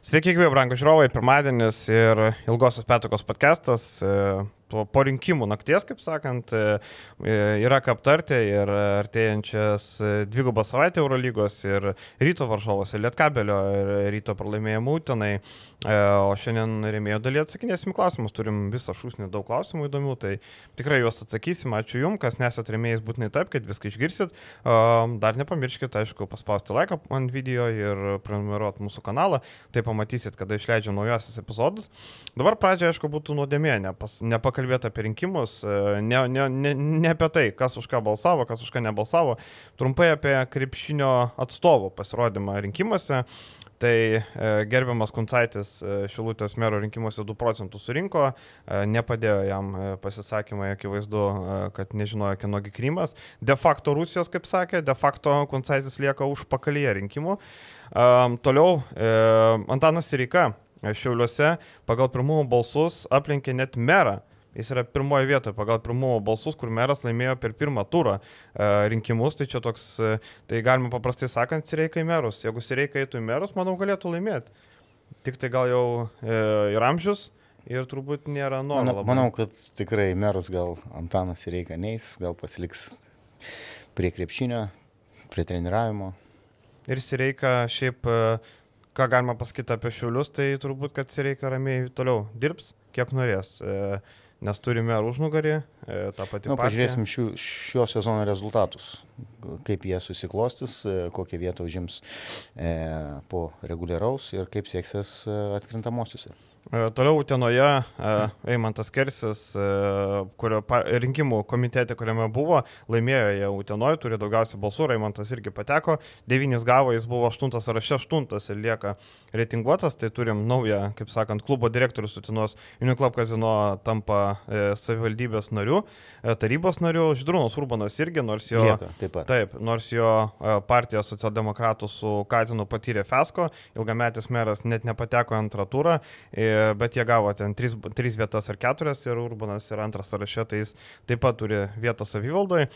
Sveiki, gyvi, brangų žiūrovai, pirmadienis ir ilgosios petukos podcastas. E, po rinkimų nakties, kaip sakant, e, e, yra ką aptarti ir artėjančias dvigubą savaitę Eurolygos ir ryto varžovos, ir Lietkabelio, ir ryto pralaimėjimų tenai. O šiandien rėmėjo dalyje atsakinėsim klausimus, turim visą šūsnį daug klausimų įdomių, tai tikrai juos atsakysim. Ačiū Jums, kas nesat rėmėjais būtinai taip, kad viską išgirsit. Dar nepamirškite, aišku, paspausti laiką ant video ir prenumeruoti mūsų kanalą. Taip pamatysit, kada išleidžiu naujasius epizodus. Dabar pradžioje, aišku, būtų nuodėmė, nepakalbėti apie rinkimus, e, ne, ne, ne, ne apie tai, kas už ką balsavo, kas už ką nebalsavo, trumpai apie krepšinio atstovų pasirodymą rinkimuose. Tai e, gerbiamas Kuncaitis e, Šilutės mero rinkimuose 2 procentus surinko, nepadėjo jam pasisakymai, akivaizdu, kad nežinojo, kienogi Krymas. De facto Rusijos, kaip sakė, de facto Kuncaitis lieka už pakalyje rinkimų. Toliau, Antanas Sirika Šiauliuose pagal pirmumo balsus aplenkė net merą. Jis yra pirmoje vietoje pagal pirmumo balsus, kur meras laimėjo per pirmą turą e, rinkimus. Tai čia toks, e, tai galima paprastai sakant, Sireika į merus. Jeigu Sireika eitų į merus, manau, galėtų laimėti. Tik tai gal jau e, ir amžius. Ir turbūt nėra noro. Manau, manau, kad tikrai merus gal Antanas Sireika neis, gal pasiliks prie krepšinio, prie treniravimo ir Sireika šiaip, e, ką galima pasakyti apie Šiaulius, tai turbūt, kad Sireika ramiai toliau dirbs, kiek norės. E, nes turime užnugarį, e, tą patį. Nu, pažiūrėsim šių, šio sezono rezultatus, kaip jie susiklostys, kokią vietą užims e, po reguliaraus ir kaip sieksis atkrintamosiuose. E, toliau Utenoje e, Eimantas Kersis, e, kurio rinkimų komitete, kuriame buvo, laimėjo jie Utenoje, turi daugiausiai balsų, Eimantas irgi pateko, devynis gavo, jis buvo aštuntas ar aštuntas ir lieka reitinguotas, tai turim naują, kaip sakant, klubo direktorius Utenos. Uniklub kazino tampa savivaldybės nariu, tarybos nariu, Židrūnas Urbanas irgi, nors jo, lieka, taip, taip, nors jo partija socialdemokratų su Katinu patyrė Fesko, ilgametis meras net nepateko antrą turą. Ir bet jie gavo ten tris, tris vietas ar keturias ir Urbanas yra antras sąraše, tai jis taip pat turi vietą savivaldoje.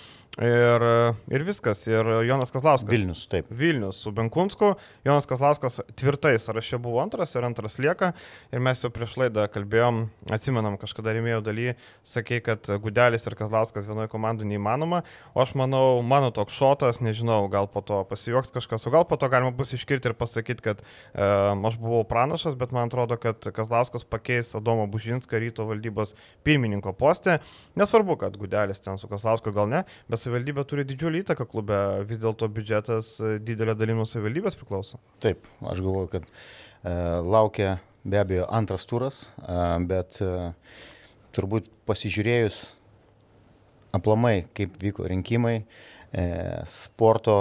Ir, ir viskas. Ir Jonas Kazlauskas. Vilnius, taip. Vilnius su Benkunsku. Jonas Kazlauskas tvirtai sąraše buvo antras ir antras lieka. Ir mes jau prieš laidą kalbėjom, atsimenam, kažkada rėmėjau daly, sakė, kad Gudelis ir Kazlauskas vienoje komandoje neįmanoma. O aš manau, mano toks šotas, nežinau, gal po to pasijuoks kažkas, o gal po to galima bus iškirti ir pasakyti, kad e, aš buvau pranašas, bet man atrodo, kad Kazlauskas Kazlauskas pakeis Adomą Bužinską ryto valdybos pirmininko postę. Nesvarbu, kad Gudelis ten su Kazlausku gal ne, bet savivaldybė turi didžiulį įtaką klube, vis dėlto biudžetas e, didelė dalim nuo savivaldybės priklauso. Taip, aš galvoju, kad e, laukia be abejo antras turas, e, bet e, turbūt pasižiūrėjus aplamai, kaip vyko rinkimai, e, sporto,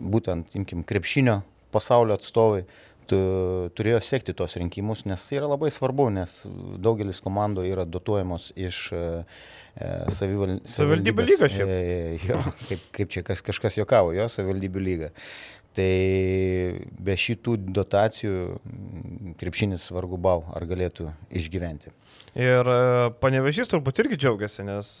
būtent, imkim, krepšinio pasaulio atstovai turėjo sekti tos rinkimus, nes tai yra labai svarbu, nes daugelis komandų yra dotuojamos iš e, e savival, savivaldybių lygos. E, jo, kaip, kaip čia kas, kažkas jokavo, jo, savivaldybių lyga. Tai be šitų dotacijų krepšinis vargu bau, ar galėtų išgyventi. Ir e, panevežys turbūt irgi džiaugiasi, nes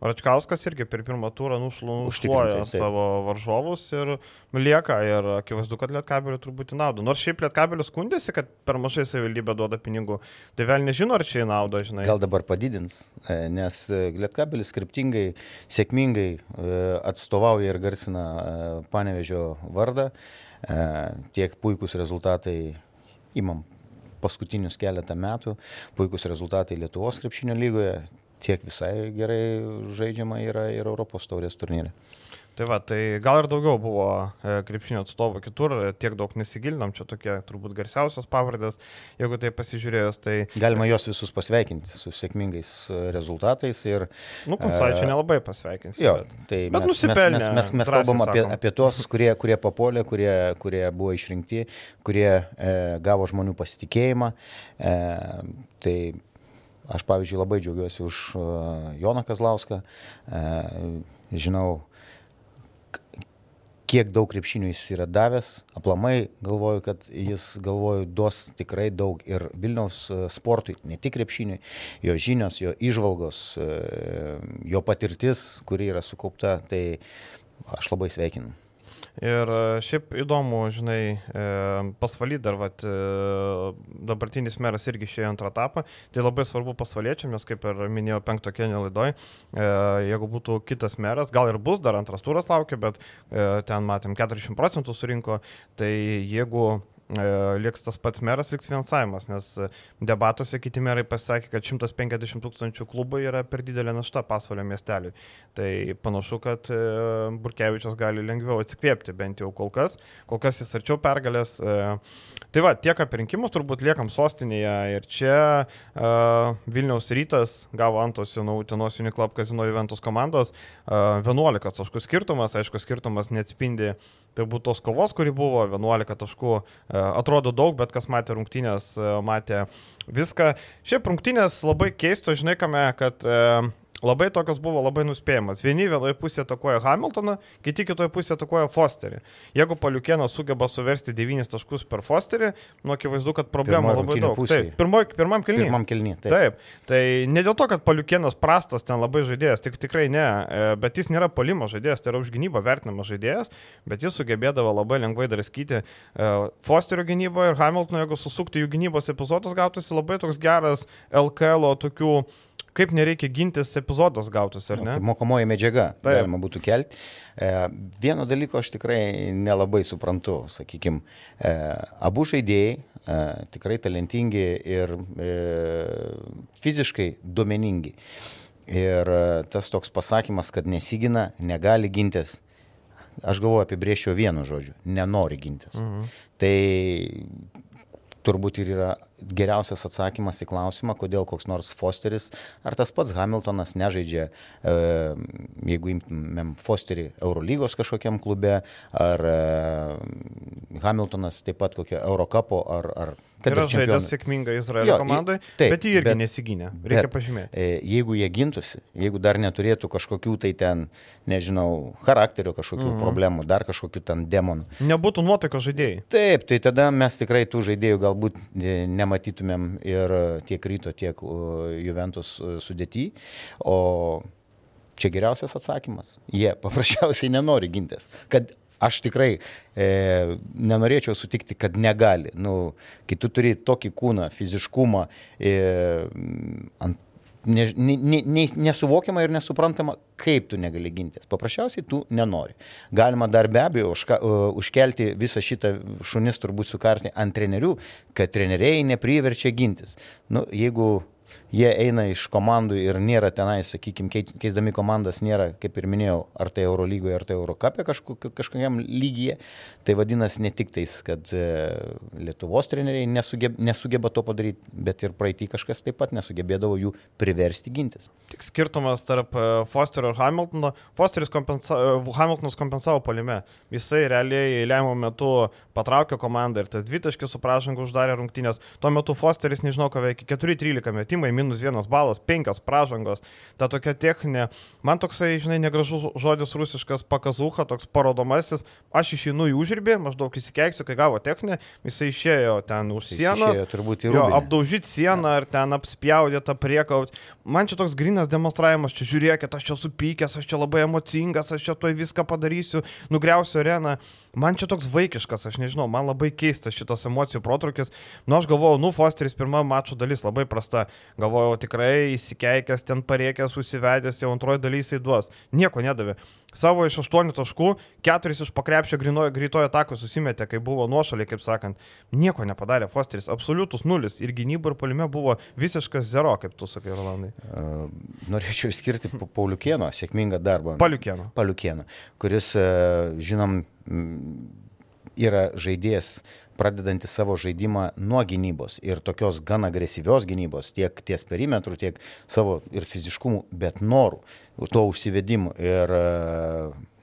Račkauskas irgi per pirmą turą nušluoja savo varžovus ir lieka ir akivaizdu, kad Lietkabeliui turbūt į naudą. Nors šiaip Lietkabelis skundėsi, kad per mažai savivaldybė duoda pinigų. Tai vėl nežino, ar čia į naudą, žinai. Gal dabar padidins, e, nes e, Lietkabelis skriptingai, sėkmingai e, atstovauja ir garsina Panevežio vardą. Tiek puikūs rezultatai imam paskutinius keletą metų, puikūs rezultatai Lietuvos krepšinio lygoje, tiek visai gerai žaidžiama yra ir Europos taurės turnyrė. Tai va, tai gal ir daugiau buvo e, krepšinio atstovų kitur, tiek daug nesigilinam, čia tokie turbūt garsiausios pavardės, jeigu tai pasižiūrėjus, tai... Galima juos visus pasveikinti su sėkmingais e, rezultatais ir... Nu, Kunsaičio e, nelabai pasveikinti. Jo, tai bet mes, mes, mes, mes, mes kalbam apie, apie tuos, kurie, kurie papolė, kurie, kurie buvo išrinkti, kurie e, gavo žmonių pasitikėjimą. E, tai Aš, pavyzdžiui, labai džiaugiuosi už e, Joną Kazlauską. E, žinau, kiek daug krepšinių jis yra davęs. Aplamai galvoju, kad jis, galvoju, duos tikrai daug ir Vilniaus e, sportui, ne tik krepšiniui, jo žinios, jo išvalgos, jo patirtis, kuri yra sukaupta, tai aš labai sveikinu. Ir e, šiaip įdomu, žinai, e, pasvaly dar, vat, dabartinis meras irgi išėjo antrą etapą, tai labai svarbu pasvaliečiam, nes kaip ir minėjau penkto kenio laidoj, jeigu būtų kitas meras, gal ir bus, dar antras turas laukia, bet ten matėm 40 procentų surinko, tai jeigu E, liks tas pats meras, liks finansavimas, nes debatuose kiti merai pasakė, kad 150 tūkstančių klubai yra per didelė našta pasvalio miesteliui. Tai panašu, kad e, Burkevičius gali lengviau atsikvėpti, bent jau kol kas. Kol kas jis arčiau pergalės. E, tai va, tiek apie rinkimus turbūt liekam sostinėje ir čia Vilniaus rytas gavo Antos Utenos Uniclub Casino Juventus komandos 11 taškų skirtumas, aišku, skirtumas neatspindi būtų tos kovos, kuri buvo 11 taškų atrodo daug, bet kas matė rungtynės, e, matė viską. Šiaip rungtynės labai keisto, žinai, kame, kad e, labai tokios buvo labai nuspėjamas. Vieni vienoje pusėje atakuoja Hamiltoną, kiti kitoje pusėje atakuoja Fosterį. Jeigu Paliukienas sugeba suversti 9 taškus per Fosterį, nu akivaizdu, kad problemų labai daug. Taip, pirmoj, pirmam kelnyje. Pirmam kelnyje. Taip. taip. Tai ne dėl to, kad Paliukienas prastas ten labai žaidėjas, tik tikrai ne, e, bet jis nėra palimo žaidėjas, tai yra už gynybą vertinamas žaidėjas, bet jis sugebėdavo labai lengvai draskyti e, Fosterio gynybą ir Hamiltono, jeigu susukti jų gynybos epizodus, gautųsi labai toks geras LKL tokių kaip nereikia gintis epizodas gautus, ar ne? Nu, mokomoji medžiaga Taip. galima būtų kelti. E, vieno dalyko aš tikrai nelabai suprantu, sakykime, e, abu žaidėjai e, tikrai talentingi ir e, fiziškai duomeningi. Ir e, tas toks pasakymas, kad nesigina, negali gintis, aš galvoju apibrėžčiau vienu žodžiu - nenori gintis. Mhm. Tai turbūt ir yra geriausias atsakymas į klausimą, kodėl koks nors Fosteris ar tas pats Hamiltonas nežaidžia, e, jeigu imtumėm Fosterį Eurolygos kažkokiam klube, ar e, Hamiltonas taip pat kokio Eurocapo ar, ar yra žaidęs sėkmingai Izraelio komandai, taip, bet jį irgi bet, nesigynė, reikia bet, pažymėti. E, jeigu jie gintųsi, jeigu dar neturėtų kažkokių tai ten, nežinau, charakterio kažkokių mm problemų, dar kažkokių ten demonų. Nebūtų nuotaikos žaidėjai. Taip, tai tada mes tikrai tų žaidėjų galbūt nematytumėm ir tiek ryto, tiek Juventus sudėti. O čia geriausias atsakymas. Jie paprasčiausiai nenori gintis. Kad aš tikrai e, nenorėčiau sutikti, kad negali. Nu, kai tu turi tokį kūną, fiziškumą, e, ant, ne, ne, ne, nesuvokiama ir nesuprantama, kaip tu negali gintis. Paprasčiausiai tu nenori. Galima dar be abejo užka, uh, užkelti visą šitą šunis turbūt sukarti ant trenerių, kad treneriai nepriverčia gintis. Nu, jeigu jie eina iš komandų ir nėra tenai, sakykime, keisdami komandas, nėra, kaip ir minėjau, ar tai Eurolygoje, ar tai Eurocapė kažkokiam lygyje. Tai vadinasi ne tik tais, kad e, Lietuvos treneriai nesugeba, nesugeba to padaryti, bet ir praeitį kažkas taip pat nesugebėdavo jų priversti gintis. Tik skirtumas tarp e, Fosterio ir Hamiltono. Fosteris kompensa, e, Hamiltonas kompensavo palime. Jisai realiai lemiamų metu patraukė komandą ir tas dvitaškis su pražangu uždarė rungtynės. Tuo metu Fosteris, nežinau, ką veikia, 4-13 metimai, minus vienas balas, penkios pražangos, ta tokia techninė. Man toksai, žinai, negražus žodis rusiškas pakazuha, toks parodomasis, aš išeinu į užribį, maždaug įsikeiksiu, kai gavo techninę, jisai išėjo ten už sienos, jo, apdaužyti sieną ar ten apspjaudėtą priekaut. Man čia toks grinas demonstravimas, čia žiūrėkit, aš čia supykęs, aš čia labai emocingas, aš čia tuoj viską padarysiu, nugriausiu areną. Man čia toks vaikiškas, aš nežinau, man labai keistas šitos emocijų protrukis. Nu, aš galvojau, nu, Fosteris pirmą mačo dalis labai prasta. Galvojau, tikrai įsikeikęs, ten pariekęs, užsivedęs, jau antroji dalis jisai duos. Nieko nedavė. Savo iš 8 taškų, 4 iš pakrepšio greitojo atako susimetė, kai buvo nuošaliai, kaip sakant. Nieko nepadarė Fosteris, absoliutus nulis. Ir gynyba ir palime buvo visiškas zero, kaip tu sakai, Rolandai. Uh, norėčiau išskirti Pauliukieno sėkmingą darbą. Paliukieno. Paliukieno, kuris, uh, žinom, yra žaidėjas pradedantis savo žaidimą nuo gynybos ir tokios gan agresyvios gynybos, tiek ties perimetrų, tiek savo ir fiziškumų, bet norų, to užsivedimu. Ir,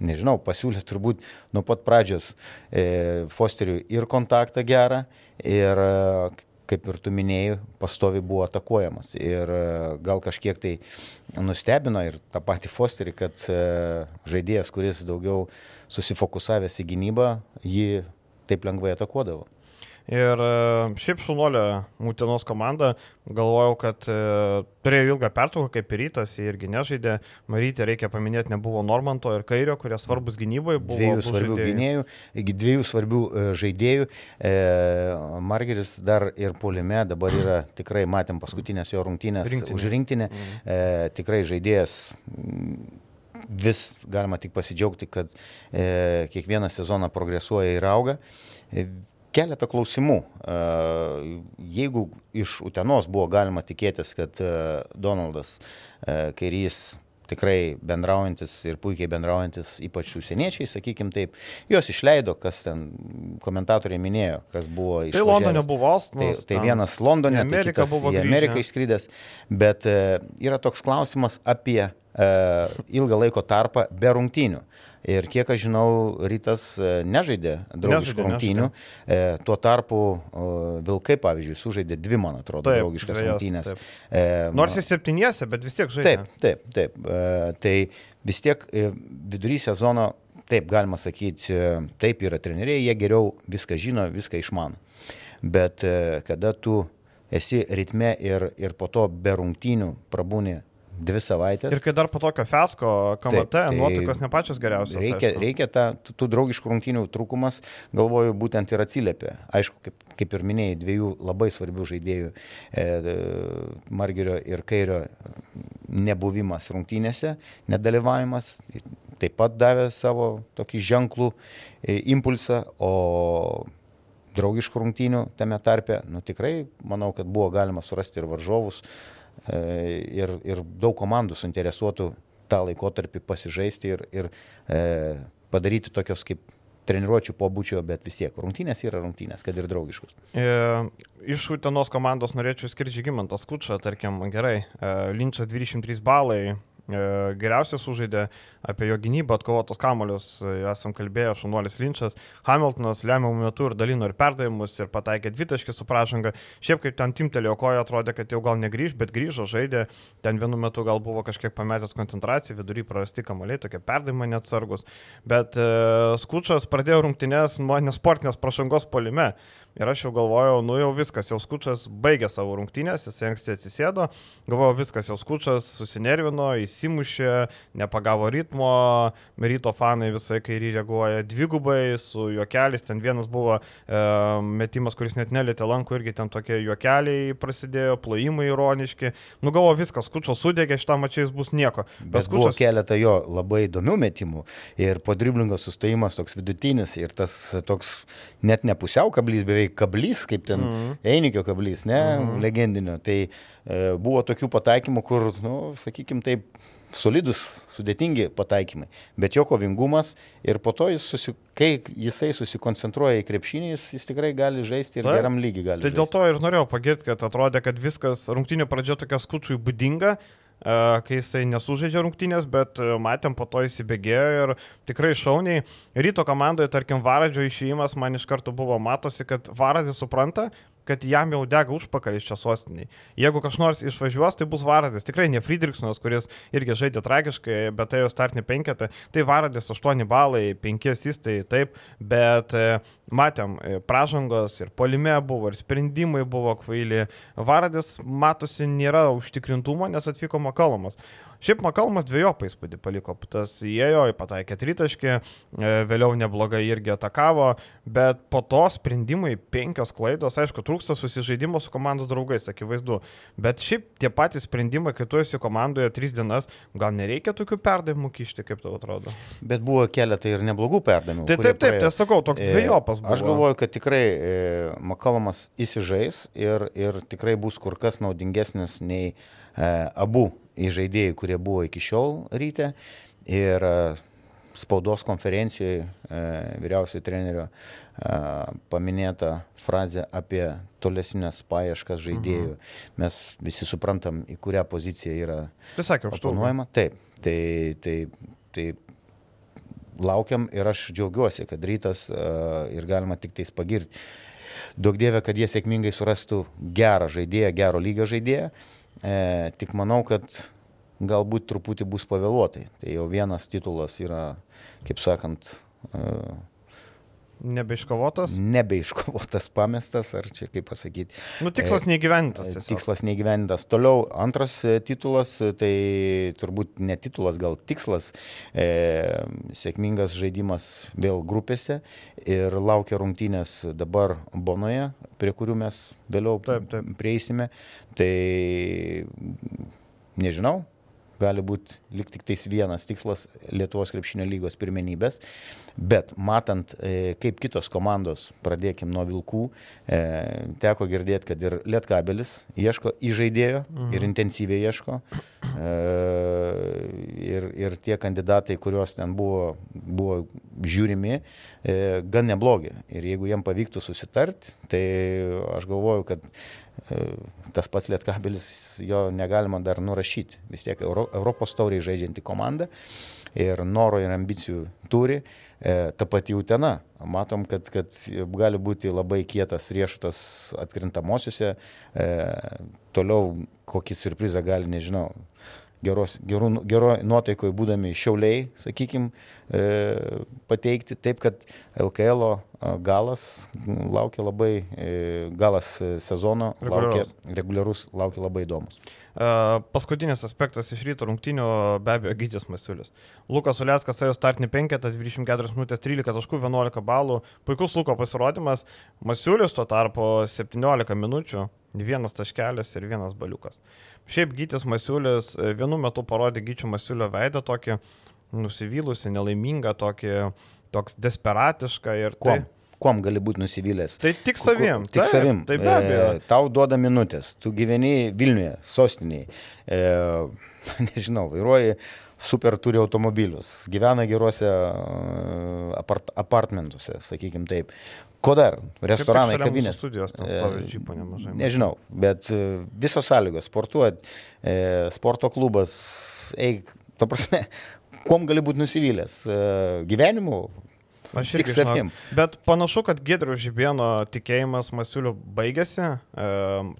nežinau, pasiūlė turbūt nuo pat pradžios e, Fosteriui ir kontaktą gerą, ir kaip ir tu minėjai, pastovi buvo atakuojamas. Ir gal kažkiek tai nustebino ir tą patį Fosterį, kad žaidėjas, kuris daugiau susifokusavęs į gynybą, jį taip lengvai atakuodavo. Ir e, šiaip šunolio Mutinos komanda, galvojau, kad e, turėjo ilgą pertrauką, kaip ir rytas, jie irgi nežaidė. Marytė, reikia paminėti, nebuvo Normanto ir Kairio, kurie svarbus gynybai buvo. Dviejų svarbių žaidėjai. gynėjų, dviejų svarbių e, žaidėjų. E, Margeris dar ir polime, dabar yra tikrai, matėm paskutinės jo rungtynės Rinktinė. už rinktinę. E, tikrai žaidėjas mm, vis galima tik pasidžiaugti, kad e, kiekvieną sezoną progresuoja ir auga. E, Keletą klausimų. E, Jeigu iš Utenos buvo galima tikėtis, kad e, Donaldas e, Kairys tikrai bendraujantis ir puikiai bendraujantis, ypač su užsieniečiais, sakykim taip, juos išleido, kas ten komentatoriai minėjo, kas buvo iš Tai Londone buvo Tai, tai vienas Londone, tai kitas buvo į. Ameriką išskridęs, bet yra toks klausimas apie ilgą laiko tarpą be rungtynių. Ir kiek aš žinau, rytas e, nežaidė draugiškų rungtynių. E, tuo tarpu o, Vilkai, pavyzdžiui, sužaidė dvi, man atrodo, Taip, draugiškas dvejas, rungtynės. taip. E, Nors ir septyniese, bet vis tiek žaidė. Taip, taip, taip. E, Tai vis tiek e, vidury sezono, taip galima sakyti, e, taip yra treneriai, jie geriau viską žino, viską išmano. Bet e, kada tu esi ritme ir, ir po to be rungtynių prabūni dvi savaitės. Ir kai dar po tokio fesko KMT, Taip, tai nuotaikos ne pačios geriausios. Reikia, aišku. reikia ta, tų, draugiškų rungtynių trūkumas, galvoju, būtent ir atsiliepia. Aišku, kaip, kaip ir minėjai, dviejų labai svarbių žaidėjų, e, e, Margerio ir Kairio nebuvimas rungtynėse, nedalyvavimas, taip pat davė savo tokį ženklų e, impulsą, o draugiškų rungtynių tame tarpe, nu tikrai manau, kad buvo galima surasti ir varžovus, ir, ir daug komandų suinteresuotų tą laikotarpį pasižaisti ir, ir e, padaryti tokios kaip treniruočių pobūdžio, bet vis tiek rungtynės yra rungtynės, kad ir draugiškus. E, Iš Utenos komandos norėčiau skirti Žygimantą Skučą, tarkim, gerai. E, Linčas 23 balai, e, geriausias sužaidė apie jo gynybą, atkovotos kamolius, e, esam kalbėję, šunuolis Linčas. Hamiltonas lemiamų metų ir dalino ir perdavimus ir pataikė dvitaškį su pražanga. Šiaip kaip ten timtelėjo koja, atrodė, kad jau gal negrįž, bet grįžo, žaidė. Ten vienu metu gal buvo kažkiek pametęs koncentraciją, vidury prarasti kamoliai, tokie perdavimai neatsargus. Bet e, Skučas pradėjo rungtynės nuo nesportinės pražangos polime. Ir aš jau galvojau, nu jau viskas, jau skučas baigė savo rungtynės, jis anksti atsisėdo, galvojau, viskas, jau skučas susinervino, įsimušė, nepagavo ritmo, ryto fanai visai kairį reaguoja dvigubai, su juokeliais, ten vienas buvo e, metimas, kuris net nelėtė lankų, irgi ten tokie juokeliai prasidėjo, plojimai ironiški, nu galvoju, viskas, skučas sudegė, šitą mačiais bus nieko. Bet buvo keletą jo labai įdomių metimų ir po driblingo sustojimas toks vidutinis ir tas toks net ne pusiau kablys, beveik kablys, kaip ten mm -hmm. Einikio kablys, ne, mm -hmm. legendinio. Tai e, buvo tokių pataikymų, kur, nu, sakykime, taip solidus, sudėtingi pataikymai, bet jo kovingumas ir po to jis, susi, kai jisai susikoncentruoja į krepšinį, jis, jis tikrai gali žaisti ir Taip. geram lygiai gali. Tai žaisti. dėl to ir norėjau pagirti, kad atrodė, kad viskas rungtynio pradžia tokia skučiui būdinga, kai jisai nesužaidžia rungtynės, bet e, matėm po to įsibėgėjo ir tikrai šauniai. Ryto komandoje, tarkim, Varadžio išėjimas man iš karto buvo matosi, kad Varadis supranta, kad jam jau dega užpakalis čia sostiniai. Jeigu kas nors išvažiuos, tai bus Varadis. Tikrai ne Friedrichsonas, kuris irgi žaidė tragiškai, bet tai jo startinį penketą. Tai Varadis 8 balai, 5 asistai, taip, bet e, matėm, e, pražangos ir polime buvo, ir sprendimai buvo kvaili. Varadis, matosi, nėra užtikrintumo, nes atvyko Makalomas. Šiaip Makalmas dviejopą įspūdį paliko. Tas įėjo, pataikė tritaškį, e, vėliau neblogai irgi atakavo, bet po to sprendimai penkios klaidos, aišku, trūksta susižaidimo su komandos draugais, akivaizdu. Bet šiaip tie patys sprendimai, kai tu esi komandoje tris dienas, gal nereikia tokių perdavimų kišti, kaip tau atrodo. Bet buvo keletą ir neblogų perdavimų. Tai taip, taip, tai sakau, toks E, dviejopas buvo. Aš galvoju, kad tikrai e, Makalomas įsižais ir, ir tikrai bus kur kas naudingesnis nei e, abu žaidėjai, kurie buvo iki šiol ryte. Ir e, spaudos konferencijoje e, vyriausiojo trenerio e, paminėta frazė apie tolesnės paieškas žaidėjų. Mhm. Mes visi suprantam, į kurią poziciją yra Tai sakė, aštuonuojama. Taip. Tai, tai, tai laukiam ir aš džiaugiuosi, kad rytas uh, ir galima tik tais pagirti. Daug dievė, kad jie sėkmingai surastų gerą žaidėją, gero lygio žaidėją. E, tik manau, kad galbūt truputį bus pavėluotai. Tai jau vienas titulas yra, kaip sakant, e, Nebeiškovotas? Nebeiškovotas, pamestas, ar čia kaip pasakyti. Nu, tikslas e, neįgyvendintas. Tiesiog. Tikslas neįgyvendintas. Toliau antras e, titulas, e, tai turbūt ne titulas, gal tikslas. E, sėkmingas žaidimas vėl grupėse ir laukia rungtynės dabar Bonoje, prie kurių mes vėliau taip, taip. prieisime. Tai nežinau, gali būti lik tik tais vienas tikslas Lietuvos krepšinio lygos pirmenybės, bet matant, e, kaip kitos komandos, pradėkim nuo Vilkų, e, teko girdėti, kad ir Lietkabelis ieško įžaidėjo mhm. ir intensyviai ieško. E, ir, ir tie kandidatai, kuriuos ten buvo, buvo žiūrimi, gan neblogi. Ir jeigu jiem pavyktų susitart, tai aš galvoju, kad tas pats Lietkabelis, jo negalima dar nurašyti. Vis tiek Euro, Europos tauriai žaidžianti komanda ir noro ir ambicijų turi. E, ta pati Utena. Matom, kad, kad gali būti labai kietas riešutas atkrintamosiose. E, toliau kokį surprizą gali, nežinau, geros, gerų, gero nuotaikoje būdami šiauliai, sakykime, pateikti. Taip, kad LKL galas laukia labai, e, galas sezono laukia, reguliarus laukia labai įdomus. Paskutinis aspektas iš ryto rungtinių be abejo Gytis Masiulis. Lukas Uliaskas ėjo startinį penketą, 24 minutės 13 taškų, 11 balų. Puikus Luko pasirodymas. Masiulis tuo tarpu 17 minučių, vienas taškelis ir vienas baliukas. Šiaip Gytis Masiulis e, vienu metu parodė Gyčio Masiulio veidą tokį nusivylusi, nelaimingą, tokį, toks desperatišką ir... Kuo? Tai, Kuom gali būti nusivylęs? Tai tik savim. Tik taip, savim. Taip, be abejo. E, tau duoda minutės. Tu gyveni Vilniuje, sostiniai. E, nežinau, vairuoji super turi automobilius, gyvena geruose e, apart, apartmentuose, sakykim taip. Ko dar? Restoranai, kavinės. Studijos ten stovi džipų nemažai. Nežinau, bet e, visos sąlygos, sportuoti, e, sporto klubas, eik, ta prasme, kuom gali būti nusivylęs? E, gyvenimu, Aš irgi savim. Bet panašu, kad Gedrių Žibėno tikėjimas Masiuliu baigėsi, e,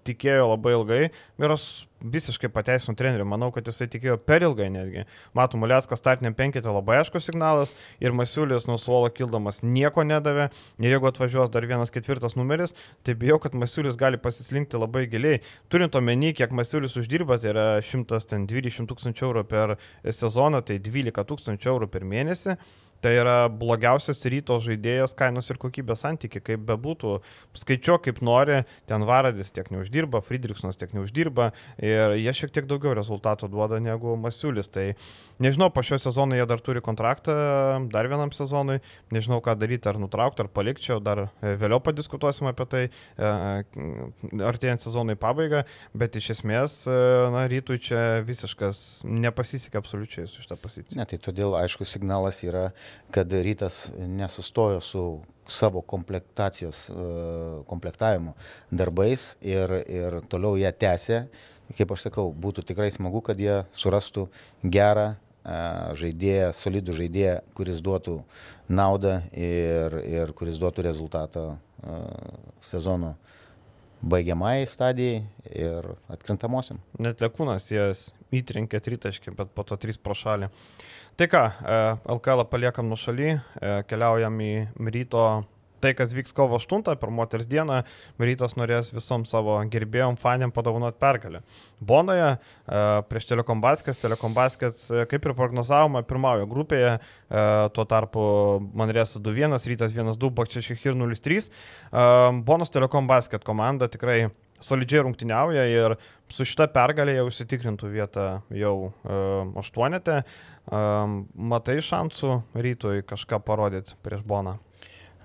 tikėjo labai ilgai ir aš visiškai pateisinu trenerių, manau, kad jisai tikėjo per ilgai netgi. Matom, Uliaskas startiniam penketė labai aiškus signalas ir Masiulis nuo suolo kildamas nieko nedavė ir jeigu atvažiuos dar vienas ketvirtas numeris, tai bijau, kad Masiulis gali pasislinkti labai giliai. Turint omeny, kiek Masiulis uždirba, tai yra 120 tūkstančių eurų per sezoną, tai 12 tūkstančių eurų per mėnesį. Tai yra blogiausias ryto žaidėjas kainos ir kokybės santykiai, kaip bebūtų. Skaičiuok kaip nori, ten Varadis tiek neuždirba, Friedrichsonas tiek neuždirba ir jie šiek tiek daugiau rezultato duoda negu Masiulis. Tai nežinau, po šio sezono jie dar turi kontraktą dar vienam sezonui, nežinau ką daryti, ar nutraukti, ar palikčiau, dar e, vėliau padiskutuosim apie tai, e, artėjant sezonui pabaigą, bet iš esmės, e, na, rytui čia visiškas nepasisekė absoliučiai su šitą poziciją. Ne, tai todėl aišku signalas yra kad rytas nesustojo su savo komplektacijos, e, komplektavimo darbais ir, ir toliau ją tęsė. Kaip aš sakau, būtų tikrai smagu, kad jie surastų gerą e, žaidėją, solidų žaidėją, kuris duotų naudą ir, ir kuris duotų rezultatą e, sezono baigiamai stadijai ir atkrintamosiam. Net Lekūnas jas įtrinkė tritaškį, bet po to trys pro šalį. Tai ką, LKL paliekam nuo šaly, e, keliaujam į ryto tai, kas vyks kovo 8 per moters dieną, rytas norės visom savo gerbėjom, fanėm padovanoti pergalę. Bonoje e, prieš Telekom Baskets, Telekom Baskets, e, kaip ir prognozavome, pirmaujo grupėje, tuo tarpu Manrės 2-1, rytas 1-2, Bakčias Šihir 0-3. Bonos Telekom Basket komanda tikrai solidžiai rungtyniauja ir su šita pergalė jau užsitikrintų vietą jau aštuonete. Uh, Matai šansų rytoj kažką parodyti prieš Boną?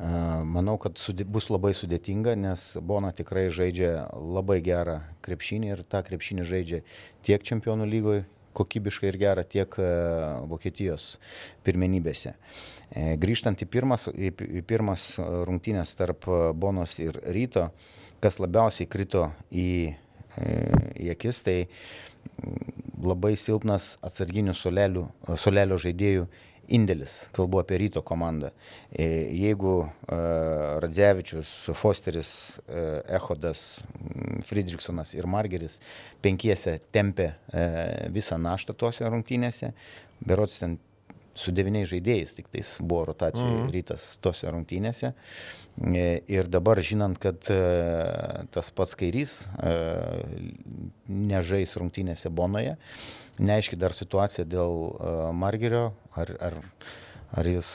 Manau, kad bus labai sudėtinga, nes Bona tikrai žaidžia labai gerą krepšinį ir tą krepšinį žaidžia tiek čempionų lygoje kokybiškai ir gerą, tiek Vokietijos pirmenybėse. E, grįžtant į pirmas, į, pirmas rungtynės tarp Bonos ir Ryto, kas labiausiai krito į, e, į akis, tai labai silpnas atsarginių solelių, solelio žaidėjų indėlis, kalbu apie ryto komandą. E, jeigu e, Radzevičius, Fosteris, e, Ehodas, Friedrichsonas ir Margeris penkiese tempė visą naštą tose rungtynėse, berots ten su devyniais žaidėjais, tik tais buvo rotacija mm. rytas tose rungtynėse. E, ir dabar žinant, kad e, tas pats kairys e, nežais rungtynėse Bonoje, neaiški dar situacija dėl Margerio, ar, ar, ar jis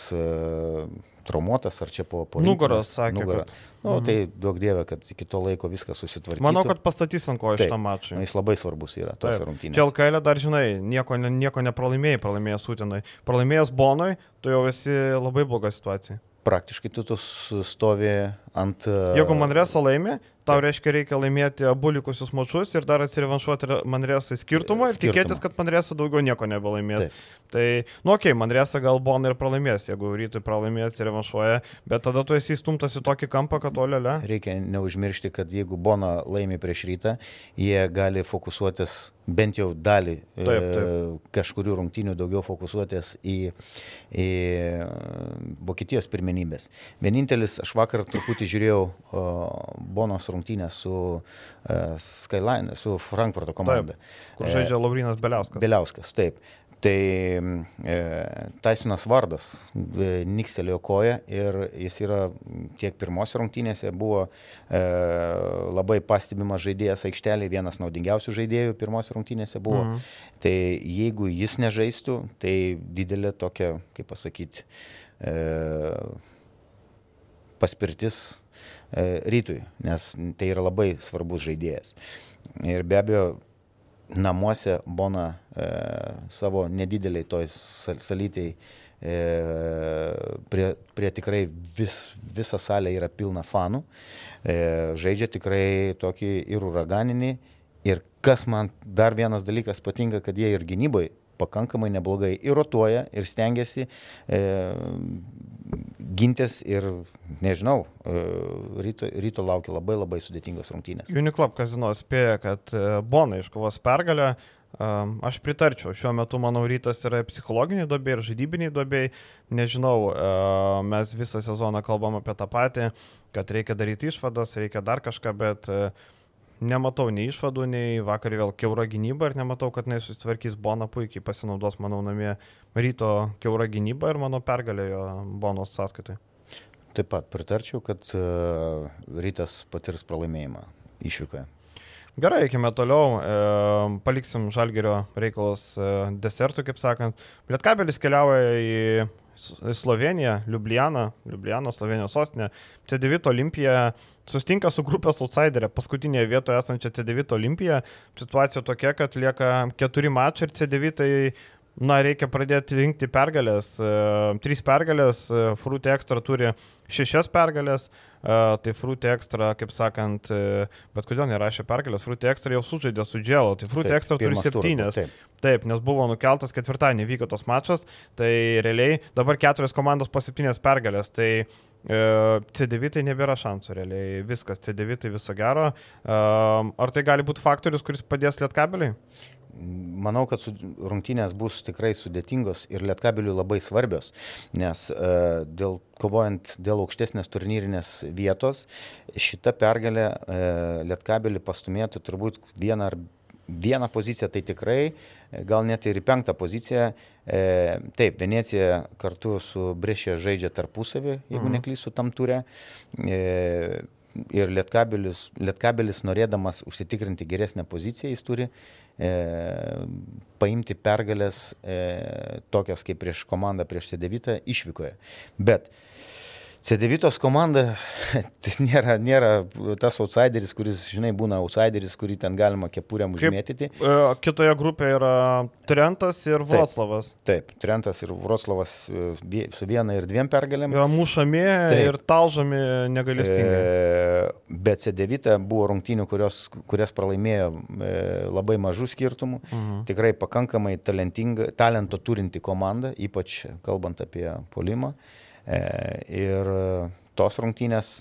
traumuotas, ar čia po... po nugaros, sakė. Nugarą. Kad... Nu, mhm. Tai duok dievę, kad iki to laiko viskas susitvarkytų. Manau, kad pastatys ant ko iš tą mačą. Jis labai svarbus yra tos rungtynės. Čia LKL dar, žinai, nieko, nieko nepralaimėjai, pralaimėjęs Sutinai. Pralaimėjęs Bonoj, tu jau esi labai bloga situacija praktiškai tu, tu stovi ant... Jeigu Manresa laimi, tau reiškia reikia laimėti abu likusius mačius ir dar atsirevanšuoti Manresai skirtumą ir tikėtis, kad Manresa daugiau nieko nebelaimės. Taip. Tai, nu, okei, okay, Manresa gal Bona ir pralaimės, jeigu rytui pralaimės, atsirevanšuoja, bet tada tu esi įstumtas į tokį kampą, kad olėlė. Reikia neužmiršti, kad jeigu Bona laimi prieš rytą, jie gali fokusuotis bent jau dalį taip, taip. E, kažkurių rungtynių daugiau fokusuotis į, į Vokietijos pirmenybės. Vienintelis, aš vakar truputį žiūrėjau o, Bonos rungtynės su uh, Skyline, su Frankfurto komanda. Taip, kur žaidžia Laurinas Beliauskas. Beliauskas, taip. Tai e, Taisinas vardas e, nikstelėjo koją ir jis yra tiek pirmose rungtynėse buvo e, labai pastebimas žaidėjas aikštelėje, vienas naudingiausių žaidėjų pirmose rungtynėse buvo. Mhm. Tai jeigu jis nežaistų, tai didelė tokia, kaip pasakyti, e, paspirtis e, rytui, nes tai yra labai svarbus žaidėjas. Ir be abejo, namuose Bona e, savo nedideliai toj salytėjai e, prie, prie tikrai vis, visa salė yra pilna fanų, e, žaidžia tikrai tokį ir uraganinį. Ir kas man dar vienas dalykas patinka, kad jie ir gynybai pakankamai neblogai ir rotuoja, ir stengiasi e, gintis ir, nežinau, e, ryto, ryto laukia labai labai sudėtingos rungtynės. Uniklub kazino spėja, kad e, Bona iškovos pergalę. E, aš pritarčiau, šiuo metu, manau, rytas yra psichologiniai duobė ir žaidybiniai duobė. Nežinau, mes visą sezoną kalbam apie tą patį, kad reikia daryti išvadas, reikia dar kažką, bet nematau nei išvadų, nei vakar vėl keura gynyba ir nematau, kad jis susitvarkys Bona puikiai pasinaudos, manau, namie ryto keura gynyba ir mano pergalė jo Bonos sąskaitui. Taip pat pritarčiau, kad uh, rytas patirs pralaimėjimą išvykoje. Gerai, eikime toliau, e, paliksim Žalgerio reikalus e, desertų, kaip sakant. Lietkabelis keliauja į Sloveniją, Liublianą, Liublianą, Slovenijos sostinę, C9 Olimpiją, sustinka su grupės outsiderė, paskutinėje vietoje esančia C9 Olimpija. Situacija tokia, kad lieka keturi mačai ir C9 tai Na, reikia pradėti rinkti pergalės. E, trys pergalės, e, Fruit Extra turi šešias pergalės, e, tai Fruit Extra, kaip sakant, bet kodėl nerašė pergalės, Fruit Extra jau sužaidė su Dželo, tai Fruit taip, Extra turi septynės. Taip. taip, nes buvo nukeltas ketvirtadienį vyko tos mačas, tai realiai dabar keturios komandos po septynės pergalės. Tai C9 tai nebėra šansų realiai, viskas, C9 tai viso gero. Ar tai gali būti faktorius, kuris padės lietkabeliui? Manau, kad rungtynės bus tikrai sudėtingos ir lietkabiliui labai svarbios, nes uh, dėl, kovojant dėl aukštesnės turnyrinės vietos, šita pergalė uh, lietkabiliui pastumėtų turbūt vieną ar vieną poziciją, tai tikrai, gal net ir į penktą poziciją. E, taip, Venecija kartu su Brešė žaidžia tarpusavį, jeigu mhm. neklysiu tam turė. E, ir Lietkabelis, Lietkabelis norėdamas užsitikrinti geresnę poziciją, jis turi e, paimti pergalės e, tokias kaip prieš komandą prieš C9 išvykoje. Bet C9 komanda tai nėra, nėra tas outsideris, kuris, žinai, būna outsideris, kurį ten galima kepurėm užmėtyti. Kaip, e, kitoje grupėje yra Trentas ir Vroclavas. Taip, taip Trentas ir Vroclavas e, su viena ir dviem pergalėm. Yra mušami taip. ir talžami negalestingai. E, bet C9 buvo rungtynių, kurios, kurias pralaimėjo e, labai mažų skirtumų. Mhm. Tikrai pakankamai talento turinti komanda, ypač kalbant apie polimą. E, ir tos rungtynės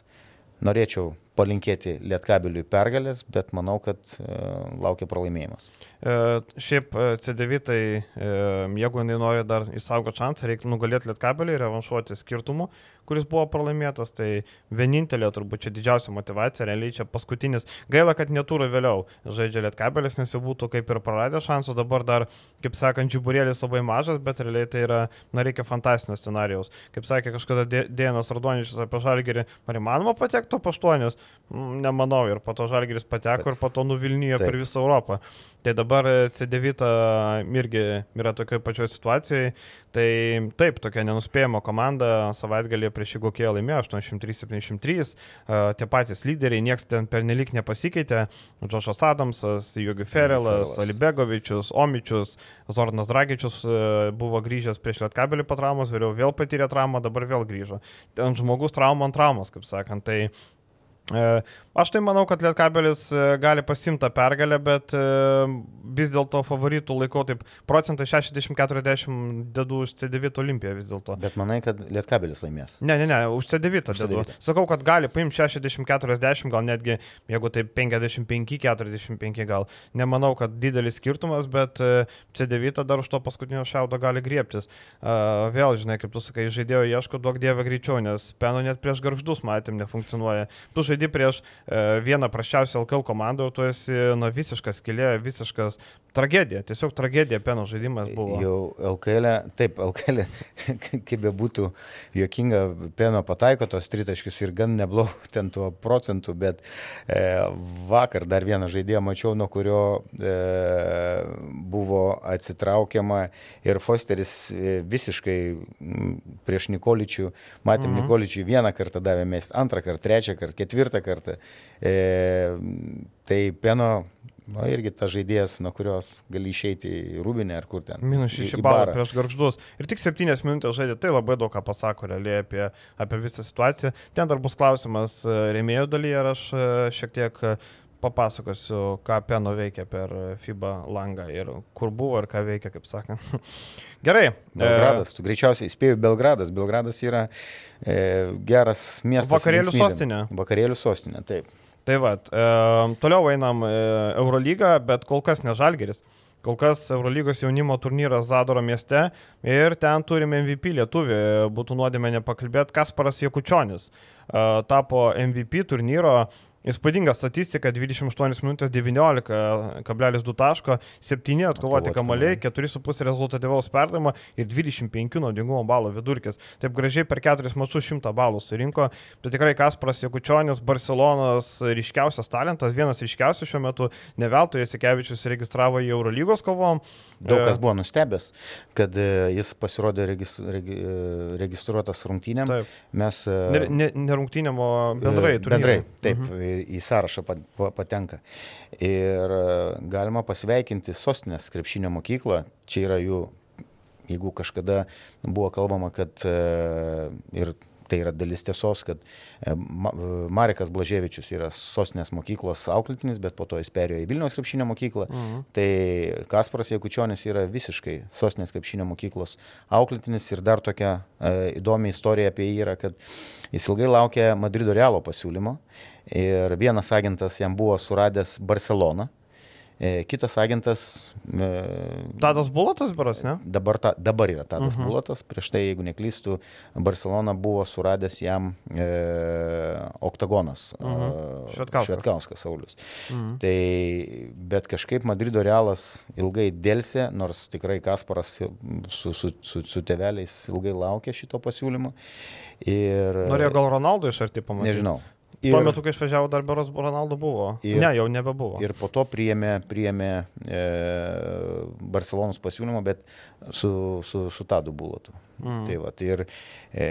norėčiau palinkėti Lietkabiliui pergalės, bet manau, kad e, laukia pralaimėjimas. E, šiaip e, C9, tai, e, jeigu jinai nori dar išsaugoti šansą, reikia nugalėti Lietkabiliui revanšuoti skirtumu, kuris buvo pralaimėtas, tai vienintelė turbūt čia didžiausia motivacija, realiai čia paskutinis. Gaila, kad netūra vėliau žaidžia Lietkabelis, nes jau būtų kaip ir praradę šansų, dabar dar, kaip sakant, džiburėlis labai mažas, bet realiai tai yra, na, reikia fantastinio scenarijaus. Kaip sakė kažkada Dėnas Radoničius apie Žalgerį, ar įmanoma patekti po aštuonius? Mm, nemanau, ir po to Žalgeris pateko ir po to nuvilnijo per visą Europą. Tai dabar C9 irgi yra tokioje pačioje situacijoje. Tai taip, tokia nenuspėjama komanda savaitgalį prieš Igokėją laimėjo 803-73, tie patys lyderiai, niekas ten pernelik nepasikeitė, Džošas Adamsas, Jogi Ferelas, Alibegovičius, Omičius, Zornas Dragičius buvo grįžęs prieš Lietkabelį po traumos, vėliau vėl patyrė traumą, dabar vėl grįžo. Ten žmogus traumą ant traumos, kaip sakant. Tai aš tai manau, kad Lietkabelis e, gali pasimti pergalę, bet e, vis dėlto favoritų laikau taip procentai 60-40 dedu už C9 olimpiją vis dėlto. Bet manai, kad Lietkabelis laimės? Ne, ne, ne, už C9 už dedu. C9. Sakau, kad gali paimti 60-40, gal netgi, jeigu tai 55-45 gal. Nemanau, kad didelis skirtumas, bet C9 dar už to paskutinio šiaudo gali griebtis. Vėl, žinai, kaip tu sakai, žaidėjo ieško duok dievę greičiau, nes peno net prieš garždus matėm nefunkcionuoja. Tu žaidži prieš e, vieną prasčiausią LKL komandą, tu esi nu, visiškas kilė, visiškas tragedija, tiesiog tragedija peno žaidimas buvo. Jau LKL, taip, LKL, kaip be būtų juokinga, peno pataiko tos tritaškius ir gan neblogų ten tuo procentų, bet e, vakar dar vieną žaidėją mačiau, nuo kurio e, buvo atsitraukiama ir Fosteris e, visiškai prieš Nikoličių, matėm mhm. Nikoličių vieną kartą davė mest, antrą kartą, trečią kartą, ketvirtą kartą. E, tai peno Na irgi ta žaidėjas, nuo kurios gali išeiti į Rūbinę ar kur ten. Minus 6 balų prieš garždus. Ir tik 7 minutės žaidė, tai labai daug ką pasako realiai apie, apie visą situaciją. Ten dar bus klausimas e, rėmėjų dalyje ir aš e, šiek tiek e, papasakosiu, ką Peno veikia per FIBA langą ir kur buvo ir ką veikia, kaip sakant. Gerai. Belgradas, tu greičiausiai spėjai Belgradas. Belgradas yra e, geras miestas. Vakarėlių sostinė. Vakarėlių sostinė, taip. Tai va, e, toliau einam e, Eurolygą, bet kol kas ne Žalgeris. Kol kas Eurolygos jaunimo turnyras Zadoro mieste ir ten turime MVP lietuvį, būtų nuodėmė nepakalbėti, Kasparas Jekučionis. E, tapo MVP turnyro Įspūdinga statistika, 28 minutės 19,2 taško, 7 atkovoti kamaliai, 4,5 rezultatyvaus perdavimo ir 25 naudingumo balų vidurkis. Taip gražiai per 4 mačius 100 balų surinko. Tai tikrai Kasparas Jekučionis, Barcelonos ryškiausias talentas, vienas ryškiausių šiuo metu, ne veltui Jasikevičius registravo į Eurolygos kovom. Daug kas buvo nustebęs, kad e, jis pasirodė regis, regi, e, registruotas rungtynėm. Taip. Mes, e, ne, ne, ne rungtynėm, o bendrai. Turnyrą. Bendrai, taip. Mhm į sąrašą patenka. Ir e, galima pasveikinti sostinės krepšinio mokyklą. Čia yra jų, jeigu kažkada buvo kalbama, kad e, ir tai yra dalis tiesos, kad e, Marekas Blaževičius yra sostinės mokyklos auklėtinis, bet po to jis perėjo į Vilniaus krepšinio mokyklą. Mhm. Tai Kasparas Jekučionis yra visiškai sostinės krepšinio mokyklos auklėtinis ir dar tokia e, įdomi istorija apie jį yra, kad jis ilgai laukė Madrido Realo pasiūlymo ir vienas agentas jam buvo suradęs Barceloną. E, kitas agentas. E, Tadas Bulatas, beras, ne? Dabar, ta, dabar yra Tadas uh mhm. -huh. Bulatas, prieš tai, jeigu neklystų, Barcelona buvo suradęs jam e, oktagonas. Uh mhm. -huh. Švetkauskas. Švetkauskas Saulis. Uh mhm. -huh. Tai, bet kažkaip Madrido realas ilgai dėlsė, nors tikrai Kasparas su, su, su, su teveliais ilgai laukė šito pasiūlymo. Ir, Norėjo gal Ronaldo iš arti pamatyti? Nežinau. Ir, Tuo metu, kai išvažiavo, dar Beros Ronaldo buvo. Ir, ne, jau nebebuvo. Ir po to priėmė, priėmė e, Barcelonos pasiūlymą, bet su, su, su Tadu Bulotu. Mm. Tai va, tai ir e,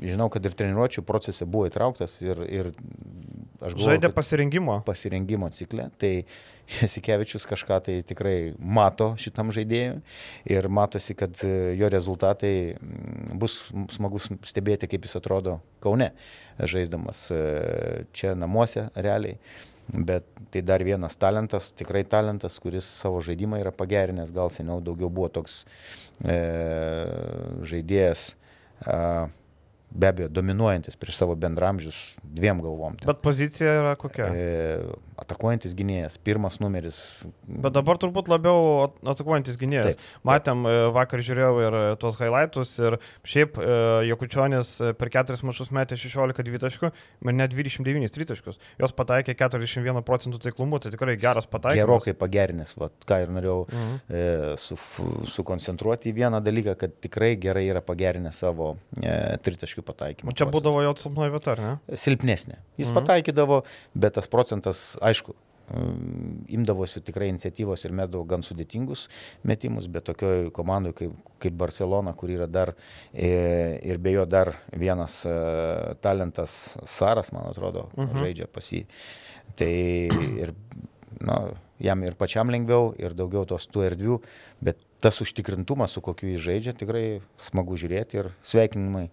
žinau, kad ir treniruočio procese buvo įtrauktas ir, ir galvoju. Žaidė pasirengimo. Pasirengimo cikle. Tai Jasikevičius kažką tai tikrai mato šitam žaidėjui ir matosi, kad jo rezultatai mm, bus smagus stebėti, kaip jis atrodo Kaune, žaisdamas e, čia namuose realiai. Bet tai dar vienas talentas, tikrai talentas, kuris savo žaidimą yra pagerinęs, gal seniau daugiau buvo toks e, žaidėjas. E, be abejo dominuojantis prieš savo bendramžius dviem galvom. Bet pozicija yra kokia? E, atakuojantis gynėjas, pirmas numeris. Bet dabar turbūt labiau atakuojantis gynėjas. Taip, taip. Matėm, e, vakar žiūrėjau ir tuos highlights ir šiaip e, Jekučionis per keturis mačius metė 16 taškų ir net 29 tritaškus. Jos pataikė 41 procentų taiklumu, tai tikrai geras pataikymas. Gerokai pagerinęs, va, ką ir norėjau mhm. e, su, sukoncentruoti į vieną dalyką, kad tikrai gerai yra pagerinę savo e, tritaškių pataikymą. O čia procentą. būdavo jo silpnoji vieta, ar ne? Silpnesnė. Jis mhm. pataikydavo, bet tas procentas, aišku, mm, imdavosi tikrai iniciatyvos ir mesdavo gan sudėtingus metimus, bet tokioje komandoje kaip, kaip Barcelona, kur yra dar e, ir be jo dar vienas e, talentas Saras, man atrodo, uh mhm. -huh. žaidžia pas jį. Tai ir, na, jam ir pačiam lengviau, ir daugiau tos tų erdvių, bet tas užtikrintumas, su kokiu jis žaidžia, tikrai smagu žiūrėti ir sveikinimai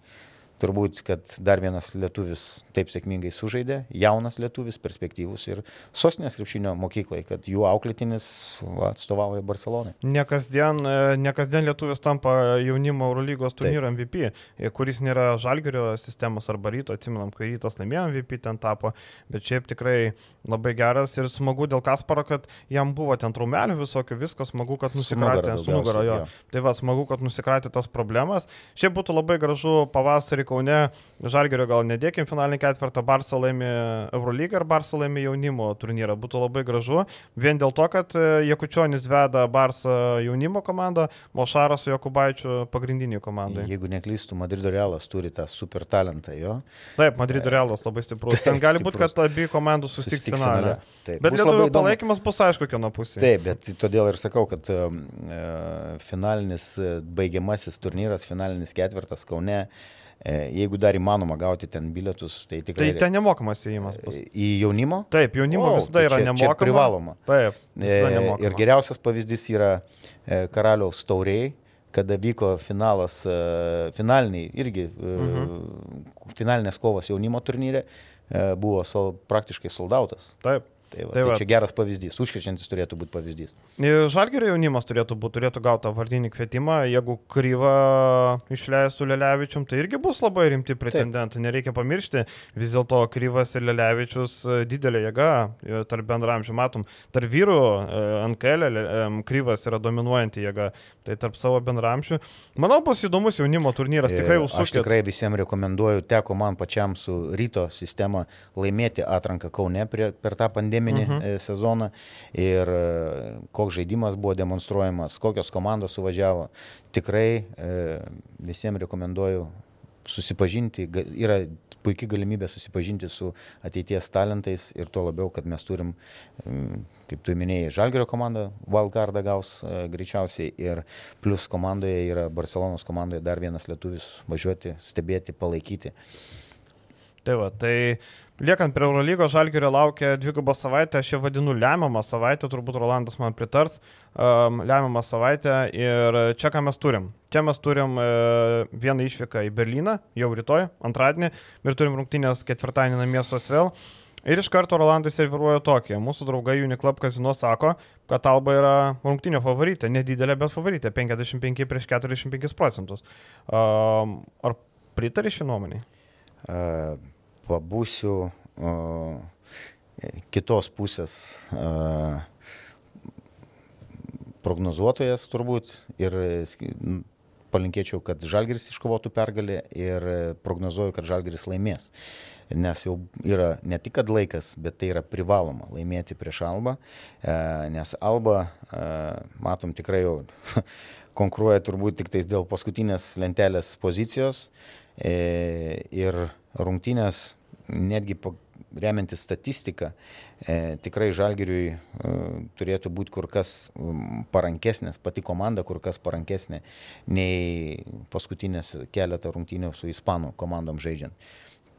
turbūt, kad dar vienas lietuvis taip sėkmingai sužaidė, jaunas lietuvis, perspektyvus ir sostinės krepšinio mokyklai, kad jų auklėtinis va, atstovauja Barcelonai. Nekasdien, e, nekasdien lietuvis tampa jaunimo Eurolygos turnyro taip. MVP, e, kuris nėra žalgerio sistemos arba ryto, atsimenam, kai rytas laimėjo MVP ten tapo, bet šiaip tikrai labai geras ir smagu dėl Kasparo, kad jam buvo ten trumelių visokių, visko smagu, kad nusikratė su nugara jo. Tai va, smagu, kad nusikratė tas problemas. Šiaip būtų labai gražu pavasarį Kaune Žalgerio gal nedėkim finalinį ketvirtą, Barça laimė Eurolygą ir Barça laimė jaunimo turnyrą. Būtų labai gražu. Vien dėl to, kad e, Jekučionis veda Barça jaunimo komandą, Mošaras su Jokubaičiu pagrindinį komandą. Jeigu neklystų, Madrido Realas turi tą super talentą jo. Taip, Madrido e, Realas labai stiprus. Ten gali būti, kad abi komandos susitiks finale. Taip, bet lietuvių palaikymas bus aišku, kieno pusė. Taip, bet todėl ir sakau, kad uh, finalinis baigiamasis turnyras, finalinis ketvirtas Kaune. E, jeigu dar įmanoma gauti ten bilietus, tai tikrai. Tai ten nemokamas įėjimas. Bus. Į jaunimo? Taip, jaunimo o, visada tai yra nemokama. Privaloma. Taip. E, ir geriausias pavyzdys yra e, karaliaus tauriai, kada vyko finalas, finaliniai irgi, mhm. finalinės kovos jaunimo turnyre, buvo sol, praktiškai soldautas. Taip. Tai, va, tai, tai va. čia geras pavyzdys, užkrečiantis turėtų būti pavyzdys. Žalgerio jaunimas turėtų, būt, turėtų gauti vardinį kvietimą, jeigu kryvą išleis su Lelevičium, tai irgi bus labai rimti pretendentai, Taip. nereikia pamiršti, vis dėlto kryvas ir Lelevičius e, didelė jėga, e, tarp bendramžių matom, tarp vyrų e, NKL kryvas yra dominuojanti jėga, tai tarp savo bendramžių. Manau, bus įdomus jaunimo turnyras, tikrai užsukti. Aš tikrai visiems rekomenduoju, teko man pačiam su ryto sistema laimėti atranką Kaune per tą pandemiją pandeminį uh mhm. -huh. sezoną ir e, koks žaidimas buvo demonstruojamas, kokios komandos suvažiavo. Tikrai e, visiems rekomenduoju susipažinti, yra puikia galimybė susipažinti su ateities talentais ir tuo labiau, kad mes turim, kaip tu minėjai, Žalgerio komanda, Wildcardą gaus e, greičiausiai ir plus komandoje yra Barcelonos komandoje dar vienas lietuvis važiuoti, stebėti, palaikyti. Tai va, tai Liekant prie Eurolygos, Žalgirio laukia dvigubą savaitę, aš ją vadinu lemiamą savaitę, turbūt Rolandas man pritars, um, lemiamą savaitę ir čia ką mes turim. Čia mes turim uh, vieną išvyką į Berliną, jau rytoj, antradienį, ir turim rungtynės ketvirtadienį namie su Asvel. Ir iš karto Rolandai serviruoja tokį. Mūsų draugai Uniclub Casino sako, kad Alba yra rungtinio favoritė, nedidelė, bet favoritė - 55 prieš 45 procentus. Um, ar pritari šį nuomonį? Uh pabūsiu kitos pusės prognozuotojas turbūt ir palinkėčiau, kad Žalgeris iškovotų pergalę ir prognozuoju, kad Žalgeris laimės. Nes jau yra ne tik kad laikas, bet tai yra privaloma laimėti prieš Albą, e, nes Alba, e, matom, tikrai jau konkuruoja turbūt tik tais dėl paskutinės lentelės pozicijos e, ir rungtynės, netgi remiantis statistiką, e, tikrai Žalgiriui e, turėtų būti kur kas parankesnės, pati komanda kur kas parankesnė nei paskutinės keletą rungtynių su Ispanų komandom žaidžiant.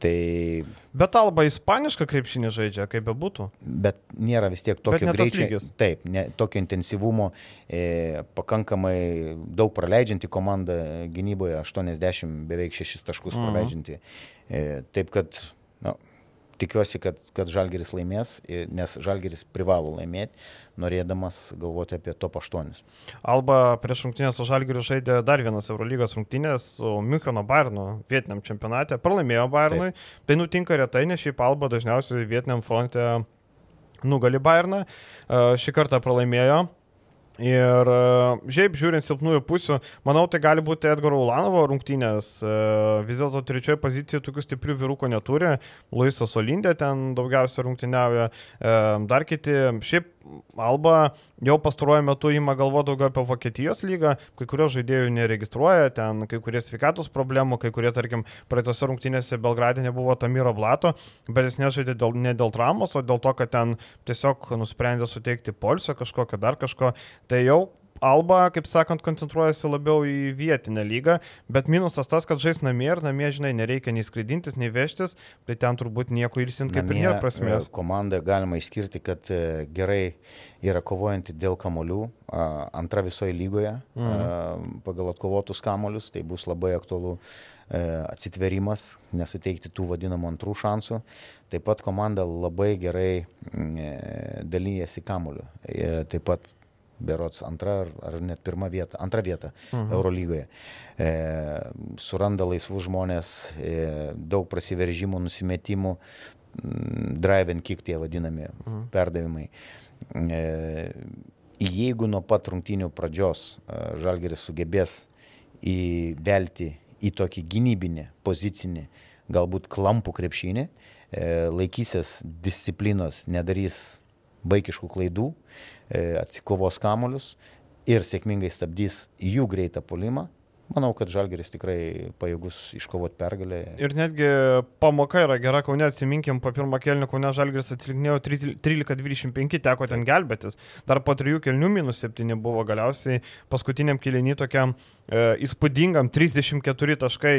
Tai... Bet Alba ispanišką krepšinį žaidžia, kaip bebūtų. Bet nėra vis tiek tokio greičio. Taip, ne, tokio intensyvumo, e, pakankamai daug praleidžianti komanda gynyboje, 80 beveik 6 taškus mhm. praleidžianti. E, taip kad, tikiuosi, kad, kad Žalgeris laimės, nes Žalgeris privalo laimėti, norėdamas galvoti apie top 8. Alba prieš rungtynės su Žalgiriu žaidė dar vienas Eurolygos rungtynės su Müncheno Bayernu vietiniam čempionate, pralaimėjo Bayernui. Taip. Tai nutinka retai, nes šiaip Alba dažniausiai vietiniam fronte nugali Bayerną. Šį kartą pralaimėjo. Ir e, šiaip žiūrint silpnųjų pusių, manau, tai gali būti Edgaro Ulanovo rungtynės. E, vis dėlto trečioje pozicijoje tokių stiprių vyrukų neturi. Luisas Olindė ten daugiausia rungtyniauja. E, dar kiti. Šiaip Alba jau pastaruoju metu įma galvo daugiau apie Vokietijos lygą, kai kurios žaidėjų neregistruoja, ten kai kurie sveikatos problemų, kai kurie, tarkim, praeitose rungtynėse Belgradė nebuvo Tamiro Blato, bet jis nežaidė dėl, ne dėl traumos, o dėl to, kad ten tiesiog nusprendė suteikti polsio kažkokio, dar kažko. Tai jau Alba, kaip sakant, koncentruojasi labiau į vietinę lygą, bet minusas tas, kad žais namie ir namie, žinai, nereikia nei skraidintis, nei vežtis, tai ten turbūt nieko ilsint kaip namie, ir nėra prasmės. E, Komanda galima išskirti, kad e, gerai yra kovojanti dėl kamolių, antra visoje lygoje mhm. pagal atkovotus kamolius, tai bus labai aktualu e, atsitverimas, nesuteikti tų vadinamų antrų šansų. Taip pat komanda labai gerai dalyjasi kamoliu. Taip pat berots antra ar, ar net pirma vieta, antra vieta mhm. Eurolygoje. E, suranda laisvus žmonės, e, daug prasiveržimų, nusimetimų, drive and kick tie vadinami mhm. perdavimai. E, jeigu nuo pat rungtynių pradžios e, Žalgeris sugebės įvelti į tokį gynybinį, pozicinį, galbūt klampų krepšinį, e, laikysis disciplinos, nedarys vaikiškų klaidų, e, atsikovos kamuolius ir sėkmingai stabdys jų greitą polimą, Manau, kad Žalgeris tikrai pajėgus iškovoti pergalę. Ir netgi pamoka yra gera, Kaune atsiminkim, po pirmą kelnių Kaune Žalgeris atsiliknėjo 13-25, teko ten gelbėtis. Dar po trijų kelnių minus 7 buvo galiausiai paskutiniam kelinį tokiam e, įspūdingam 34 taškai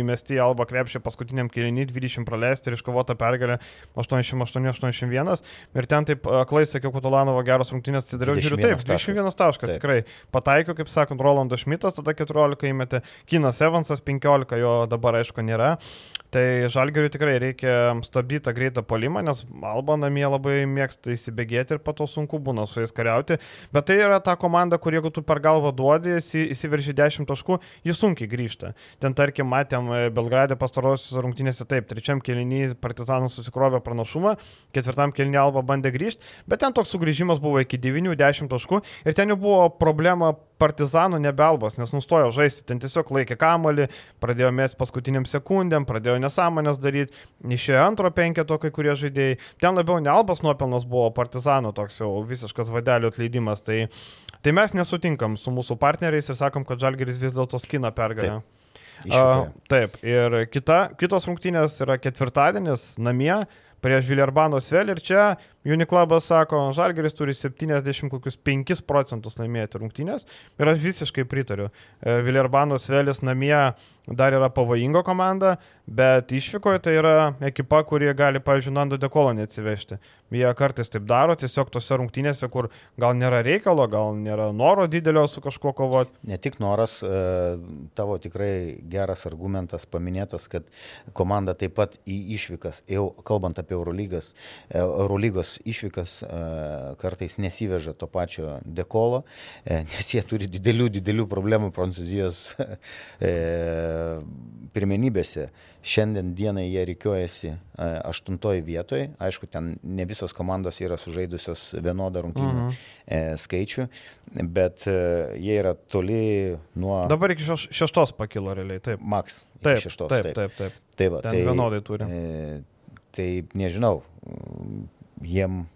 įmesti į Alba krepšį, paskutiniam kelinį 20 praleisti ir iškovota pergalė 88-81. Ir ten taip aklai sakiau, kad Olanovo geros rungtynės atsidariau, žiūriu taip, 21 taškas taip. tikrai. Pataikiau, kaip sakant, Rolandas Šmitas, tada 14 įmetė, Kinas Evansas 15, jo dabar aišku nėra. Tai Žalgiriui tikrai reikia stabdyti tą greitą polimą, nes Alba namie labai mėgsta įsibėgėti ir po to sunku būna su jais kariauti. Bet tai yra ta komanda, kur jeigu tu per galvą duodi, įsiverži 10 taškų, jis sunkiai grįžta. Ten tarkim matėm e, Belgradė pastarosios rungtynėse taip, trečiam kelinį Partizanų susikrovė pranašumą, ketvirtam kelinį Alba bandė grįžti, bet ten toks sugrįžimas buvo iki 9-10 taškų ir ten jau buvo problema partizanų nebelbas, nes nustojo žaisti, ten tiesiog laikė kamalį, pradėjo mėsti paskutiniam sekundėm, pradėjo nesąmonės daryti, išėjo antro penketo kai kurie žaidėjai, ten labiau ne albas nuopelnas buvo partizanų toks jau visiškas vadelių atleidimas, tai, tai mes nesutinkam su mūsų partneriais ir sakom, kad Žalgeris vis dėlto skina pergalę. Taip. Uh, taip, ir kita, kitos rungtynės yra ketvirtadienis namie prieš Vilerbano Svel ir čia Uniklubas sako, Žalgeris turi 75 procentus laimėti rungtynės ir aš visiškai pritariu. E, Vilerbano Svelis namie dar yra pavojinga komanda, bet išvykoje tai yra ekipa, kurie gali, pavyzdžiui, Nando Dekolo neatsivežti. Jie kartais taip daro, tiesiog tose rungtynėse, kur gal nėra reikalo, gal nėra noro didelio su kažkuo kovoti. Ne tik noras, e, tavo tikrai geras argumentas paminėtas, kad komanda taip pat į išvykas, jau kalbant apie Eurolygas, e, Eurolygos išvykas kartais nesiveža to pačio dekolo, e, nes jie turi didelių, didelių problemų Prancūzijos e, pirmenybėse. Šiandien dienai jie reikiuojasi aštuntoje vietoje. Aišku, ten ne visos komandos yra sužaidusios vienodą rungtynių uh mhm. skaičių, bet jie yra toli nuo... Dabar iki šeštos pakilo realiai, taip. Max. Taip, šeštos, taip, taip, taip. taip. Tai va, ten tai, vienodai turi. E, tai nežinau, jiem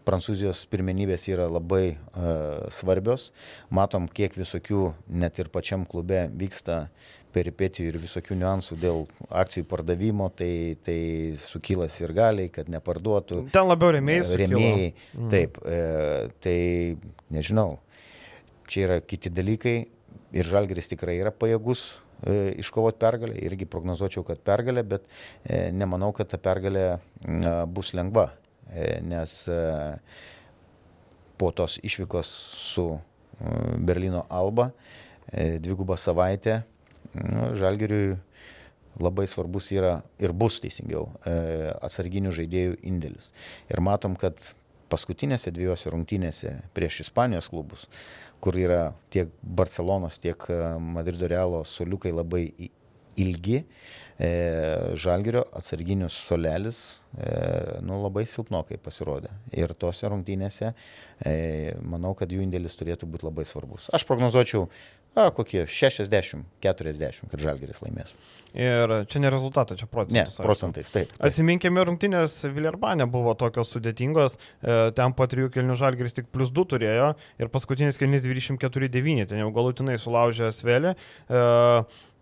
Prancūzijos pirmenybės yra labai uh, svarbios. Matom, kiek visokių net ir pačiam klube vyksta peripetijų ir visokių niuansų dėl akcijų pardavimo, tai, tai sukilas ir galiai, kad neparduotų. Ten labiau remėjai. Remėjai. Mm. Taip, e, tai nežinau, čia yra kiti dalykai ir Žalgeris tikrai yra pajėgus e, iškovoti pergalę, irgi prognozuočiau, kad pergalė, bet e, nemanau, kad ta pergalė e, bus lengva. E, nes e, po tos išvykos su e, Berlyno Alba, dvigubą savaitę, nu, Žalgiriui labai svarbus yra ir bus teisingiau e, atsarginių žaidėjų indėlis. Ir matom, kad paskutinėse dviejose rungtynėse prieš Ispanijos klubus, kur yra tiek Barcelonos, tiek e, Madrido Realo soliukai labai ilgi, e, Žalgirio atsarginius solelis e, nu, labai silpnokai pasirodė. Ir tose rungtynėse e, manau, kad jų indėlis turėtų būti labai svarbus. Aš prognozuočiau A, kokie 60-40, kad Žalgeris laimės. Ir čia ne rezultatai, čia procentais. Ne, procentais, taip. taip. Atsiminkime, rungtynės Viljarbanė buvo tokios sudėtingos, ten po trijų kelnių Žalgeris tik plus 2 turėjo ir paskutinis kelnys 24-9, ten jau galutinai sulaužė Svelį.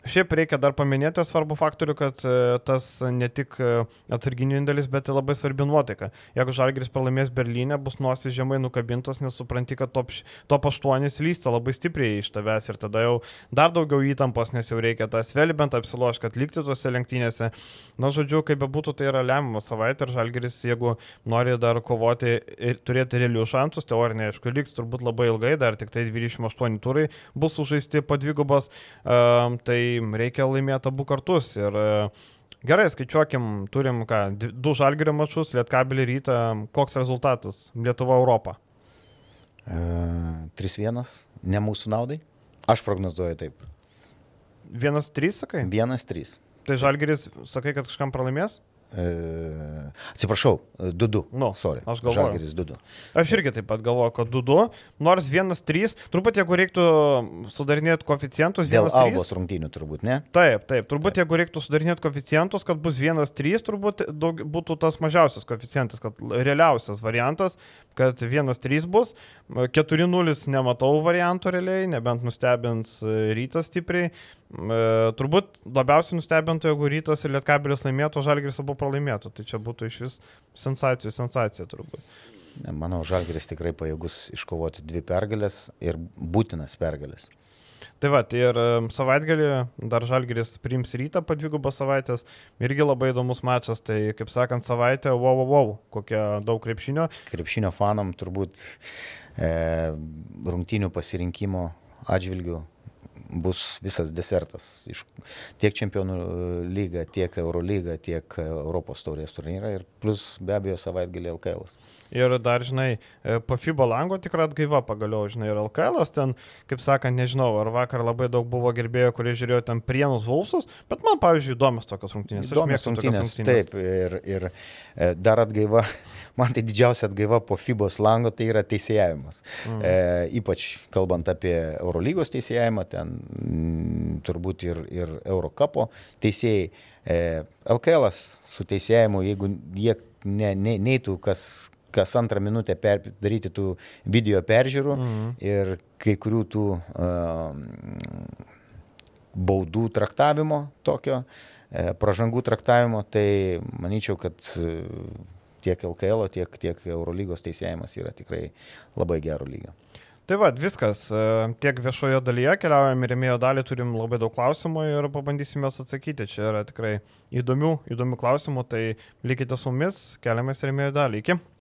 Šiaip reikia dar paminėti svarbų faktorių, kad e, tas ne tik e, atsarginių indėlis, bet ir labai svarbi nuotaika. Jeigu Žalgiris pralaimės Berlyne, bus nosis žemai nukabintos, nes supranti, kad top, top 8 lysta labai stipriai iš tavęs ir tada jau dar daugiau įtampos, nes jau reikia tas vėl bent apsiloš, kad likti tose lenktynėse. Na, žodžiu, kaip bebūtų, tai yra lemiamas savaitė ir Žalgiris, jeigu nori dar kovoti ir turėti realius šansus, teorinė, aišku, liks turbūt labai ilgai, dar tik tai 28 turai bus sužaisti po dvigubos. Um, tai reikia laimėti abu kartus. Ir e, gerai, skaičiuokim, turim ką, du žalgerio mačius, Lietkabelį rytą, koks rezultatas Lietuva Europą? E, 3-1, ne mūsų naudai. Aš prognozuoju taip. 1-3, sakai? 1-3. Tai žalgeris, sakai, kad kažkam pralaimės? E, atsiprašau, 2-2. Nu, Sorry. Aš galvoju. Žalgeris 2-2. Aš irgi taip pat galvoju, kad 2-2, nors 1-3, turbūt jeigu reiktų sudarinėti koeficientus, Dėl albos rungtynių turbūt, ne? Taip, taip, turbūt taip. jeigu reiktų sudarinėti koeficientus, kad bus 1-3, turbūt daug, būtų tas mažiausias koeficientas, kad realiausias variantas, kad 1-3 bus, 4-0 nematau variantų realiai, nebent nustebins rytas stipriai. Turbūt labiausiai nustebintų, jeigu rytas ir lietkabelis laimėtų, žalgris abu pralaimėtų. Tai čia būtų iš vis sensacijų sensacija turbūt. Manau, žalgris tikrai pajėgus iškovoti dvi pergalės ir būtinas pergalės. Tai va, tai ir savaitgalį dar Žalgiris priims rytą po dvigubos savaitės. Irgi labai įdomus mačas, tai kaip sakant, savaitė, wow, wow, wow, kokia daug krepšinio. Krepšinio fanam turbūt e, rungtinių pasirinkimo atžvilgių bus visas desertas. Iš, tiek Čempionų lyga, tiek Eurolyga, tiek Europos taurės turnyrą ir plus be abejo savaitgalį LKL. -as. Ir dar, žinai, e, po FIBA lango tikrai atgaiva pagaliau, žinai, ir LKL ten, kaip sakant, nežinau, ar vakar labai daug buvo gerbėjų, kurie žiūrėjo ten prienus Vulsus, bet man, pavyzdžiui, įdomios tokios rungtynės. Įdomios rungtynės. Taip, ir, ir e, dar atgaiva, man tai didžiausia atgaiva po FIBOS lango tai yra teisėjavimas. Mm. E, ypač kalbant apie Eurolygos teisėjavimą, ten m, turbūt ir, ir Eurocapo teisėjai. E, LKL su teisėjimu, jeigu jie ne, ne, neitų kas, kas antrą minutę per, daryti tų video peržiūrų mhm. ir kai kurių tų uh, baudų traktavimo tokio, uh, pražangų traktavimo, tai manyčiau, kad uh, tiek LKL, tiek, tiek Eurolygos teisėjimas yra tikrai labai gero lygio. Tai va, viskas. E, tiek viešojo dalyje keliaujame ir rėmėjo dalį, turim labai daug klausimų ir pabandysime juos atsakyti. Čia yra tikrai įdomių, įdomių klausimų, tai likite su mumis, keliamės rėmėjo dalį. Iki.